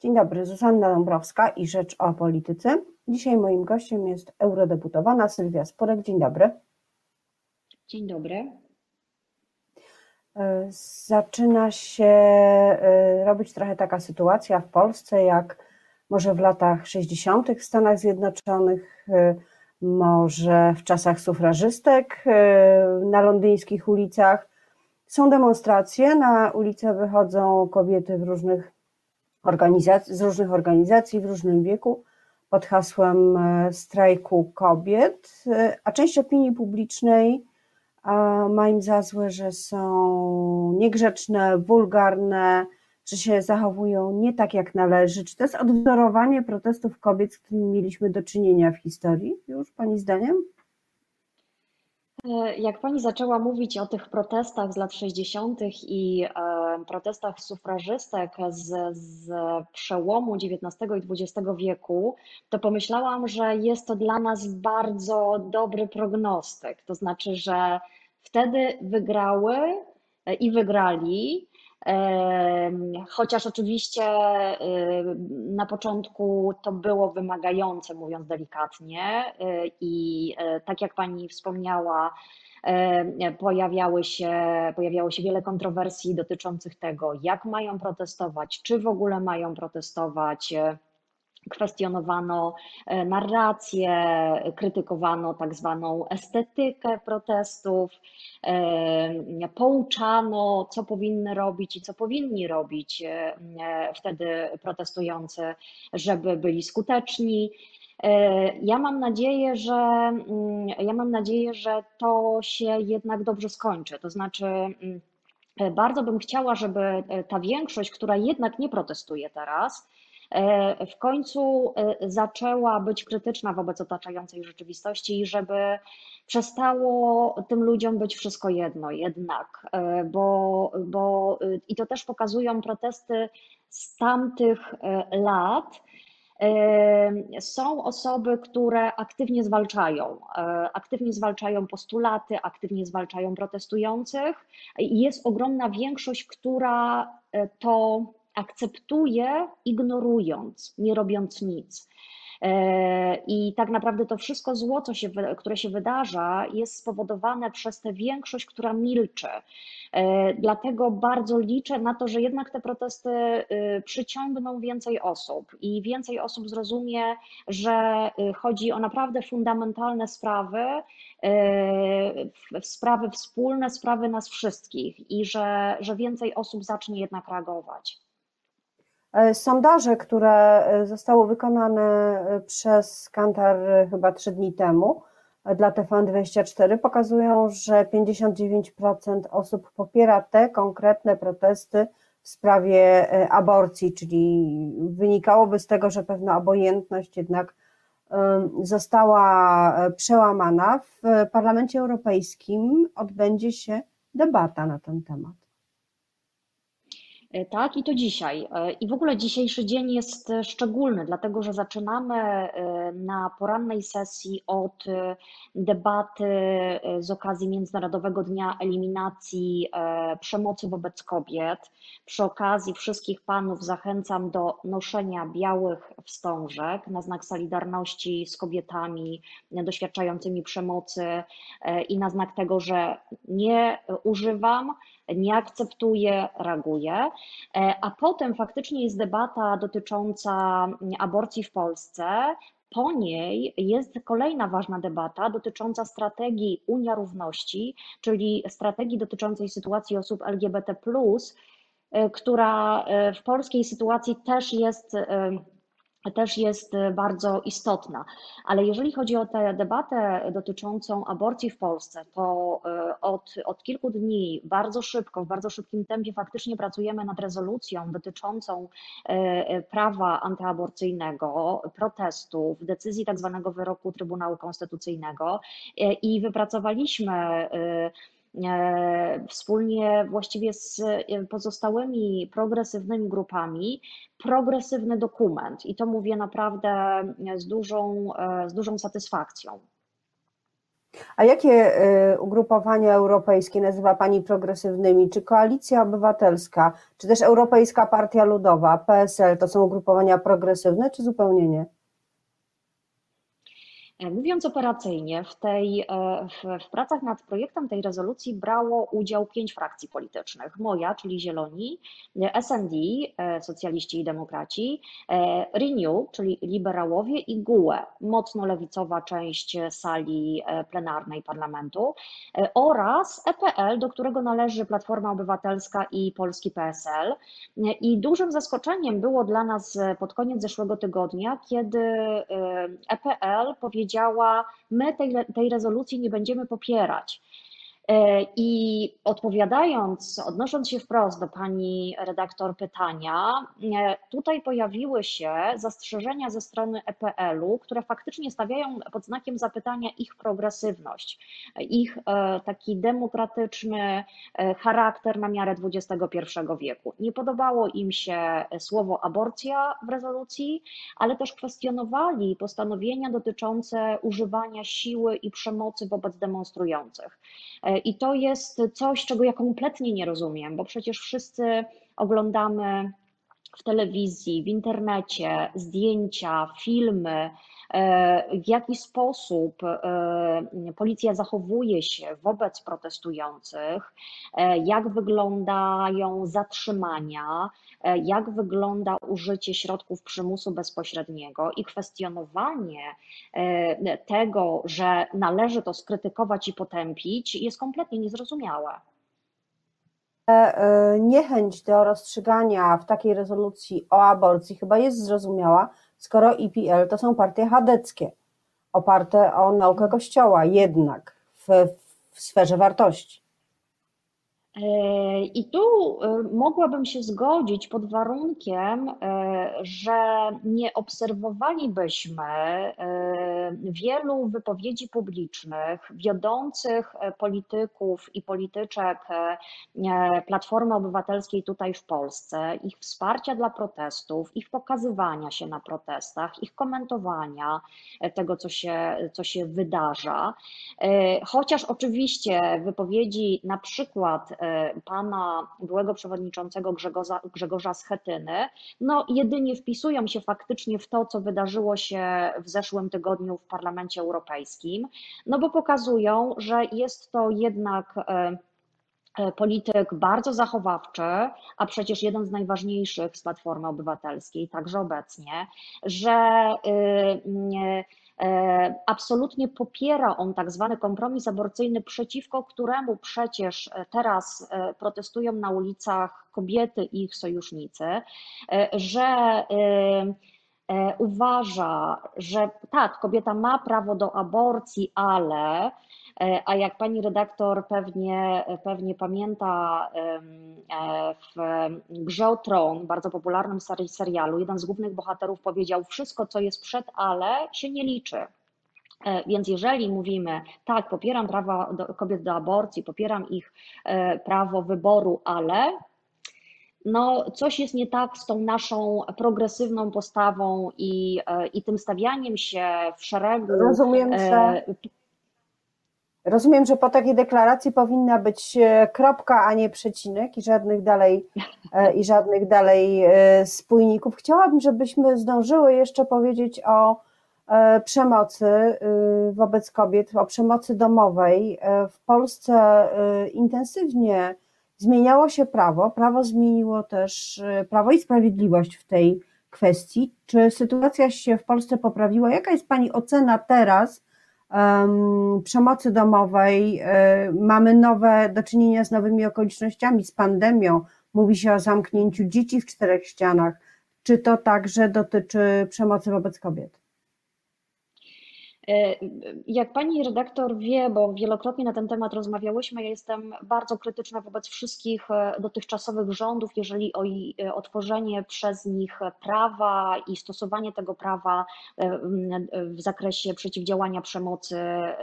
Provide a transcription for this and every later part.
Dzień dobry, Zuzanna Dąbrowska i Rzecz o Polityce. Dzisiaj moim gościem jest eurodeputowana Sylwia Sporek. Dzień dobry. Dzień dobry. E, zaczyna się e, robić trochę taka sytuacja w Polsce, jak może w latach 60. w Stanach Zjednoczonych, e, może w czasach sufrażystek na londyńskich ulicach. Są demonstracje, na ulicę wychodzą kobiety w różnych organizacji, z różnych organizacji w różnym wieku pod hasłem e, strajku kobiet, e, a część opinii publicznej ma im za złe, że są niegrzeczne, wulgarne, że się zachowują nie tak jak należy. Czy to jest odwzorowanie protestów kobiet, z którymi mieliśmy do czynienia w historii już, Pani zdaniem? E, jak pani zaczęła mówić o tych protestach z lat 60. i e, protestach sufrażystek z, z przełomu XIX i XX wieku, to pomyślałam, że jest to dla nas bardzo dobry prognostyk. To znaczy, że wtedy wygrały e, i wygrali Chociaż oczywiście na początku to było wymagające, mówiąc delikatnie, y, i e, tak jak pani wspomniała, pojawiały się, pojawiało się wiele kontrowersji dotyczących tego, jak mają protestować, czy w ogóle mają protestować kwestionowano e, narrację, krytykowano tak zwaną estetykę protestów, e, pouczano, co powinny robić i co powinni robić e, wtedy protestujący, żeby byli skuteczni. Ja mam nadzieję, że mm, ja mam nadzieję, że to się jednak dobrze skończy. To znaczy, mm, bardzo bym chciała, żeby ta większość, która jednak nie protestuje teraz, w końcu e, zaczęła być krytyczna wobec otaczającej rzeczywistości i żeby przestało tym ludziom być wszystko jedno jednak, e, bo, bo i to też pokazują protesty z tamtych lat, są osoby, które aktywnie zwalczają, aktywnie zwalczają postulaty, aktywnie zwalczają protestujących. Jest ogromna większość, która to akceptuje, ignorując, nie robiąc nic. E, I tak naprawdę to wszystko zło, co się, które się wydarza, jest spowodowane przez tę większość, która milczy. E, dlatego bardzo liczę na to, że jednak te protesty y, przyciągną więcej osób i więcej osób zrozumie, że y, chodzi o naprawdę fundamentalne sprawy, e, sprawy wspólne, sprawy nas wszystkich i że, że więcej osób zacznie jednak reagować. E, sondaże, które e, zostały wykonane e, przez Kantar chyba trzy dni temu dla TVN24 pokazują, że 59% osób popiera te konkretne protesty w sprawie aborcji, czyli wynikałoby z tego, że pewna obojętność jednak została przełamana. W Parlamencie Europejskim odbędzie się debata na ten temat. E, tak, i to dzisiaj. E, I w ogóle dzisiejszy dzień jest e, szczególny, dlatego że zaczynamy na porannej sesji od debaty z okazji Międzynarodowego Dnia Eliminacji Przemocy wobec Kobiet. Przy okazji wszystkich panów zachęcam do noszenia białych wstążek na znak solidarności z kobietami doświadczającymi przemocy i na znak tego, że nie używam nie akceptuje, reaguje. E, a potem faktycznie jest debata dotycząca mm, aborcji w Polsce. Po niej jest kolejna ważna debata dotycząca strategii Unia Równości, czyli strategii dotyczącej sytuacji osób LGBT, e, która e, w polskiej sytuacji też jest też jest e, bardzo istotna. Ale jeżeli chodzi o tę debatę dotyczącą aborcji w Polsce, to e, od, od kilku dni bardzo szybko, w bardzo szybkim tempie faktycznie pracujemy nad rezolucją dotyczącą e, prawa antyaborcyjnego, protestów, decyzji tak zwanego wyroku Trybunału Konstytucyjnego i wypracowaliśmy wspólnie właściwie z e, pozostałymi progresywnymi grupami progresywny dokument i to mówię naprawdę z dużą, e, z dużą satysfakcją. A jakie ugrupowania europejskie nazywa Pani progresywnymi? Czy Koalicja Obywatelska, czy też Europejska Partia Ludowa, PSL to są ugrupowania progresywne, czy zupełnie nie? E, mówiąc operacyjnie, w, tej, e, w, w, pracach nad projektem tej rezolucji brało udział pięć frakcji politycznych. Moja, czyli Zieloni, SND, e, Socjaliści i Demokraci, Renew, czyli Liberałowie i GUE, mocno lewicowa część sali plenarnej parlamentu oraz EPL, do którego należy Platforma Obywatelska i Polski PSL. I dużym zaskoczeniem było dla nas pod koniec zeszłego tygodnia, kiedy EPL powiedział, powiedziała, my tej, tej rezolucji nie będziemy popierać. E, I odpowiadając, odnosząc się wprost do pani redaktor pytania, e, tutaj pojawiły się zastrzeżenia ze strony EPL-u, które faktycznie stawiają pod znakiem zapytania ich progresywność, ich e, taki demokratyczny charakter na miarę XXI wieku. Nie podobało im się słowo aborcja w rezolucji, ale też kwestionowali postanowienia dotyczące używania siły i przemocy wobec demonstrujących. I to jest coś, czego ja kompletnie nie rozumiem, bo przecież wszyscy oglądamy w telewizji, w internecie zdjęcia, filmy, e, w jaki sposób e, policja zachowuje się wobec protestujących, e, jak wyglądają zatrzymania, jak wygląda użycie środków przymusu bezpośredniego i kwestionowanie tego, że należy to skrytykować i potępić, jest kompletnie niezrozumiałe. E, niechęć do rozstrzygania w takiej rezolucji o aborcji chyba jest zrozumiała, skoro IPL to są partie chadeckie, oparte o naukę Kościoła, jednak w, w sferze wartości. E, I tu e, mogłabym się zgodzić pod warunkiem, e, że nie obserwowalibyśmy wielu wypowiedzi publicznych wiodących polityków i polityczek Platformy Obywatelskiej tutaj w Polsce, ich wsparcia dla protestów, ich pokazywania się na protestach, ich komentowania tego, co się, co się wydarza. Chociaż oczywiście wypowiedzi na przykład pana byłego przewodniczącego Grzegorza, Grzegorza Schetyny, no jedynie wpisują się faktycznie w to, co wydarzyło się w zeszłym tygodniu w Parlamencie Europejskim, no bo pokazują, że jest to jednak e, e, polityk bardzo zachowawczy, a przecież jeden z najważniejszych z Platformy Obywatelskiej, także obecnie, że E, absolutnie popiera on tak zwany kompromis aborcyjny, przeciwko któremu przecież e, teraz e, protestują na ulicach kobiety i ich sojusznicy, że uważa, że tak, kobieta ma prawo do aborcji, ale a jak pani redaktor pewnie, pewnie pamięta, w Grze o Tron, bardzo popularnym serialu, jeden z głównych bohaterów powiedział: Wszystko, co jest przed ale, się nie liczy. E, więc jeżeli mówimy, tak, popieram prawa do, kobiet do aborcji, popieram ich e, prawo wyboru, ale no, coś jest nie tak z tą naszą progresywną postawą i, e, i tym stawianiem się w szeregu. Rozumiem, że Rozumiem, że po takiej deklaracji powinna być e, kropka, a nie przecinek i żadnych dalej, e, i żadnych dalej e, spójników. Chciałabym, żebyśmy zdążyły jeszcze powiedzieć o przemocy wobec kobiet, o przemocy domowej. W Polsce intensywnie zmieniało się prawo. Prawo zmieniło też prawo i sprawiedliwość w tej kwestii. Czy sytuacja się w Polsce poprawiła? Jaka jest Pani ocena teraz? Przemocy domowej, e, mamy nowe do czynienia z nowymi okolicznościami, z pandemią. Mówi się o zamknięciu dzieci w czterech ścianach. Czy to także dotyczy przemocy wobec kobiet? E, jak pani redaktor wie, bo wielokrotnie na ten temat rozmawiałyśmy, ja jestem bardzo krytyczna wobec wszystkich e, dotychczasowych rządów, jeżeli o otworzenie przez nich prawa i stosowanie tego prawa e, w zakresie przeciwdziałania przemocy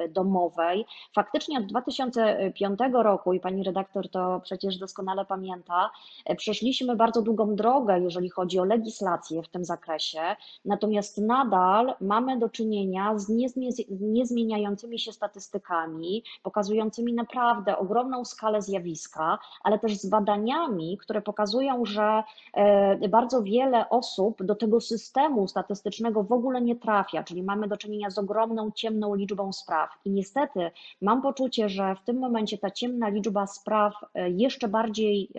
domowej. Faktycznie od 2005 roku, i pani redaktor to przecież doskonale pamięta, przeszliśmy bardzo długą drogę, jeżeli chodzi o legislację w tym zakresie, natomiast nadal mamy do czynienia z niezwykle niezmieniającymi się statystykami, pokazującymi naprawdę ogromną skalę zjawiska, ale też z badaniami, które pokazują, że e, bardzo wiele osób do tego systemu statystycznego w ogóle nie trafia, czyli mamy do czynienia z ogromną, ciemną liczbą spraw. I niestety mam poczucie, że w tym momencie ta ciemna liczba spraw e, jeszcze bardziej,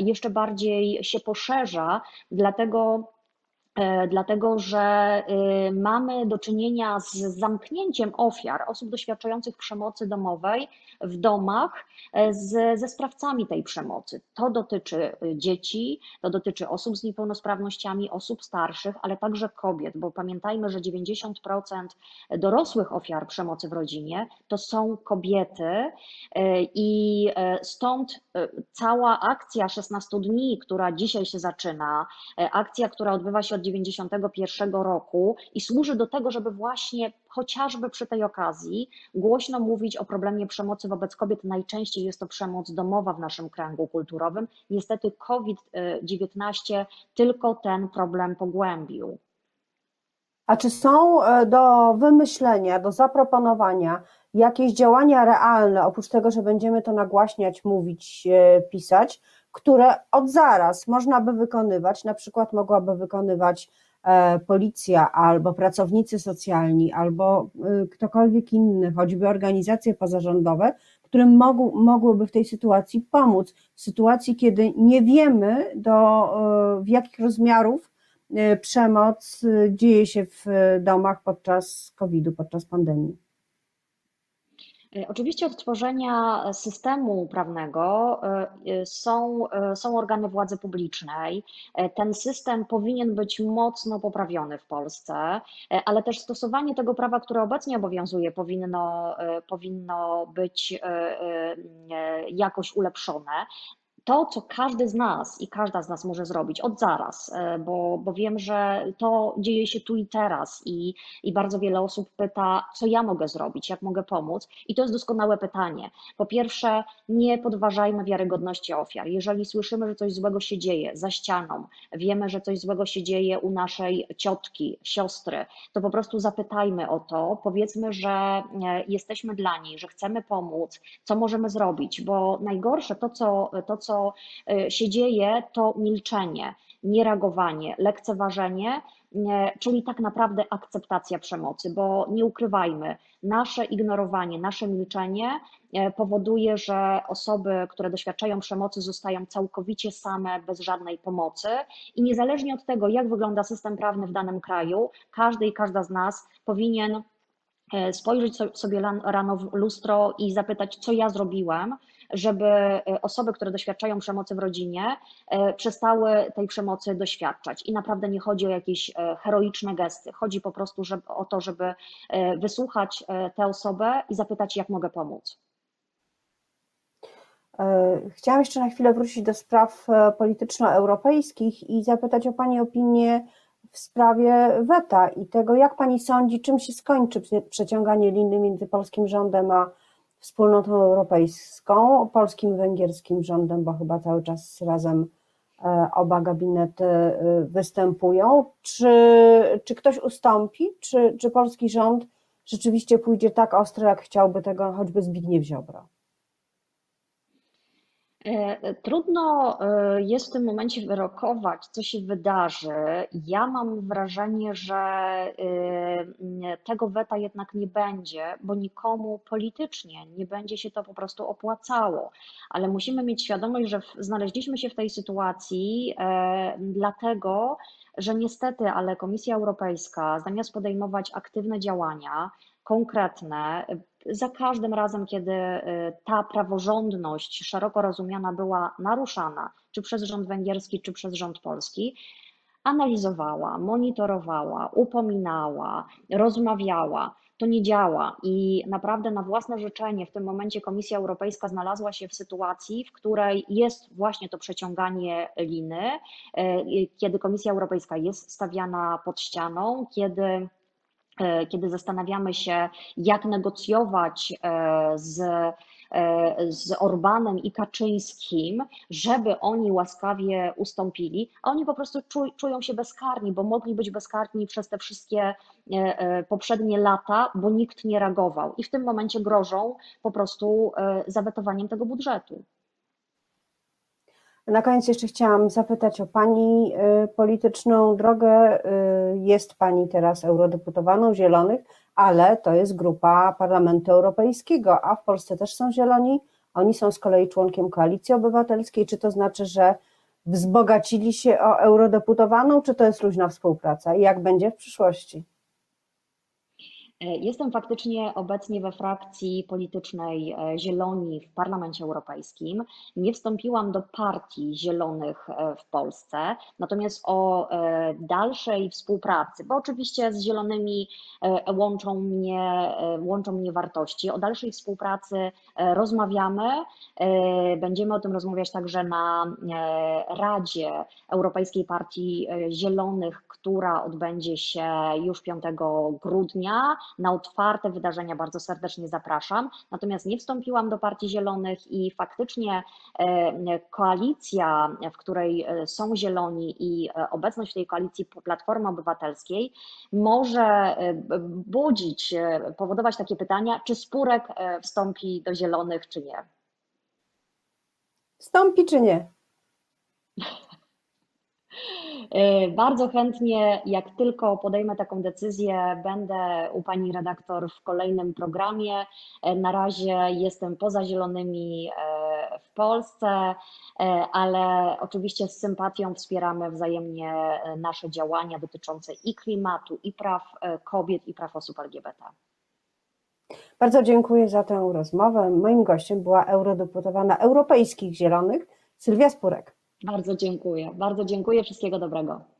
jeszcze bardziej się poszerza, dlatego E, dlatego że y, mamy do czynienia z zamknięciem ofiar, osób doświadczających przemocy domowej w domach e, z, ze sprawcami tej przemocy. To dotyczy y, dzieci, to dotyczy osób z niepełnosprawnościami, osób starszych, ale także kobiet, bo pamiętajmy, że 90% dorosłych ofiar przemocy w rodzinie to są kobiety e, i stąd cała akcja 16 dni, która dzisiaj się zaczyna, akcja, która odbywa się od 1991 roku i służy do tego, żeby właśnie chociażby przy tej okazji głośno mówić o problemie przemocy wobec kobiet. Najczęściej jest to przemoc domowa w naszym kręgu kulturowym. Niestety COVID-19 tylko ten problem pogłębił. A czy są e, do wymyślenia, do zaproponowania jakieś działania realne, oprócz tego, że będziemy to nagłaśniać, mówić, e, pisać, które od zaraz można by wykonywać, na przykład mogłaby wykonywać e, policja albo pracownicy socjalni, albo e, ktokolwiek inny, choćby organizacje pozarządowe, którym mogł, mogłyby w tej sytuacji pomóc. W sytuacji, kiedy nie wiemy, do, e, w jakich rozmiarów przemoc dzieje się w domach podczas COVID-u, podczas pandemii. E, oczywiście od tworzenia systemu prawnego e, e, są, są organy władzy publicznej. Ten system powinien być mocno poprawiony w Polsce, ale też stosowanie tego prawa, które obecnie obowiązuje, powinno, powinno być jakoś ulepszone to, co każdy z nas i każda z nas może zrobić od zaraz, e, bo, bo wiem, że to dzieje się tu i teraz i, i bardzo wiele osób pyta, co ja mogę zrobić, jak mogę pomóc. I to jest doskonałe pytanie. Po pierwsze, nie podważajmy wiarygodności ofiar. Jeżeli słyszymy, że coś złego się dzieje za ścianą, wiemy, że coś złego się dzieje u naszej ciotki, siostry, to po prostu zapytajmy o to, powiedzmy, że e, jesteśmy dla niej, że chcemy pomóc, co możemy zrobić, bo najgorsze to, co, to, co co y, się dzieje, to milczenie, niereagowanie, lekceważenie, czyli tak naprawdę akceptacja przemocy, bo nie ukrywajmy, nasze ignorowanie, nasze milczenie e, powoduje, że osoby, które doświadczają przemocy, zostają całkowicie same, bez żadnej pomocy. I niezależnie od tego, jak wygląda system prawny w danym kraju, każdy i każda z nas powinien e, spojrzeć sobie rano w lustro i zapytać, co ja zrobiłem, żeby e, osoby, które doświadczają przemocy w rodzinie, e, przestały tej przemocy doświadczać. I naprawdę nie chodzi o jakieś e, heroiczne gesty. Chodzi po prostu żeby, o to, żeby wysłuchać tę osobę i zapytać, jak mogę pomóc. Chciałam jeszcze na chwilę wrócić do spraw polityczno-europejskich i zapytać o Pani opinię w sprawie weta i tego, jak Pani sądzi, czym się skończy przeciąganie liny między polskim rządem a wspólnotą europejską, polskim, węgierskim rządem, bo chyba cały czas razem e, oba gabinety e, występują. Czy, czy ktoś ustąpi, czy, czy polski rząd rzeczywiście pójdzie tak ostro, jak chciałby tego choćby Zbigniew Ziobro? E, trudno e, jest w tym momencie wyrokować, co się wydarzy. Ja mam wrażenie, że e, tego weta jednak nie będzie, bo nikomu politycznie nie będzie się to po prostu opłacało. Ale musimy mieć świadomość, że znaleźliśmy się w tej sytuacji dlatego, że niestety, ale Komisja Europejska zamiast podejmować aktywne działania, konkretne, za każdym razem, kiedy y, ta praworządność szeroko rozumiana była naruszana, czy przez rząd węgierski, czy przez rząd polski, analizowała, monitorowała, upominała, rozmawiała. To nie działa i naprawdę na własne życzenie w tym momencie Komisja Europejska znalazła się w sytuacji, w której jest właśnie to przeciąganie liny, y, kiedy Komisja Europejska jest stawiana pod ścianą, kiedy kiedy zastanawiamy się, jak negocjować e, z z Orbanem i Kaczyńskim, żeby oni łaskawie ustąpili, a oni po prostu czują się bezkarni, bo mogli być bezkarni przez te wszystkie poprzednie lata, bo nikt nie reagował i w tym momencie grożą po prostu zawetowaniem tego budżetu. Na koniec jeszcze chciałam zapytać o Pani y, polityczną drogę. Y, jest Pani teraz eurodeputowaną Zielonych, ale to jest grupa Parlamentu Europejskiego, a w Polsce też są Zieloni. Oni są z kolei członkiem Koalicji Obywatelskiej. Czy to znaczy, że wzbogacili się o eurodeputowaną, czy to jest luźna współpraca? I jak będzie w przyszłości? E, jestem faktycznie obecnie we frakcji politycznej e, Zieloni w Parlamencie Europejskim. Nie wstąpiłam do partii Zielonych e, w Polsce, natomiast o dalszej współpracy, bo oczywiście z Zielonymi łączą mnie, łączą mnie wartości, o dalszej współpracy rozmawiamy. Będziemy o tym rozmawiać także na Radzie Europejskiej Partii Zielonych, która odbędzie się już 5 grudnia na otwarte wydarzenia bardzo serdecznie zapraszam. Natomiast nie wstąpiłam do Partii Zielonych i faktycznie e, koalicja, w której e, są Zieloni i e, obecność w tej koalicji Platformy Obywatelskiej może budzić, powodować takie pytania, czy Spurek wstąpi do Zielonych, czy nie. Wstąpi czy nie? E, bardzo chętnie, jak tylko podejmę taką decyzję, będę u pani redaktor w kolejnym programie. E, na razie jestem poza Zielonymi e, w Polsce, ale oczywiście z sympatią wspieramy wzajemnie nasze działania dotyczące i klimatu, i praw kobiet, i praw osób LGBT. Bardzo dziękuję za tę rozmowę. Moim gościem była eurodeputowana Europejskich Zielonych Sylwia Spurek. Bardzo dziękuję. Bardzo dziękuję. Wszystkiego dobrego.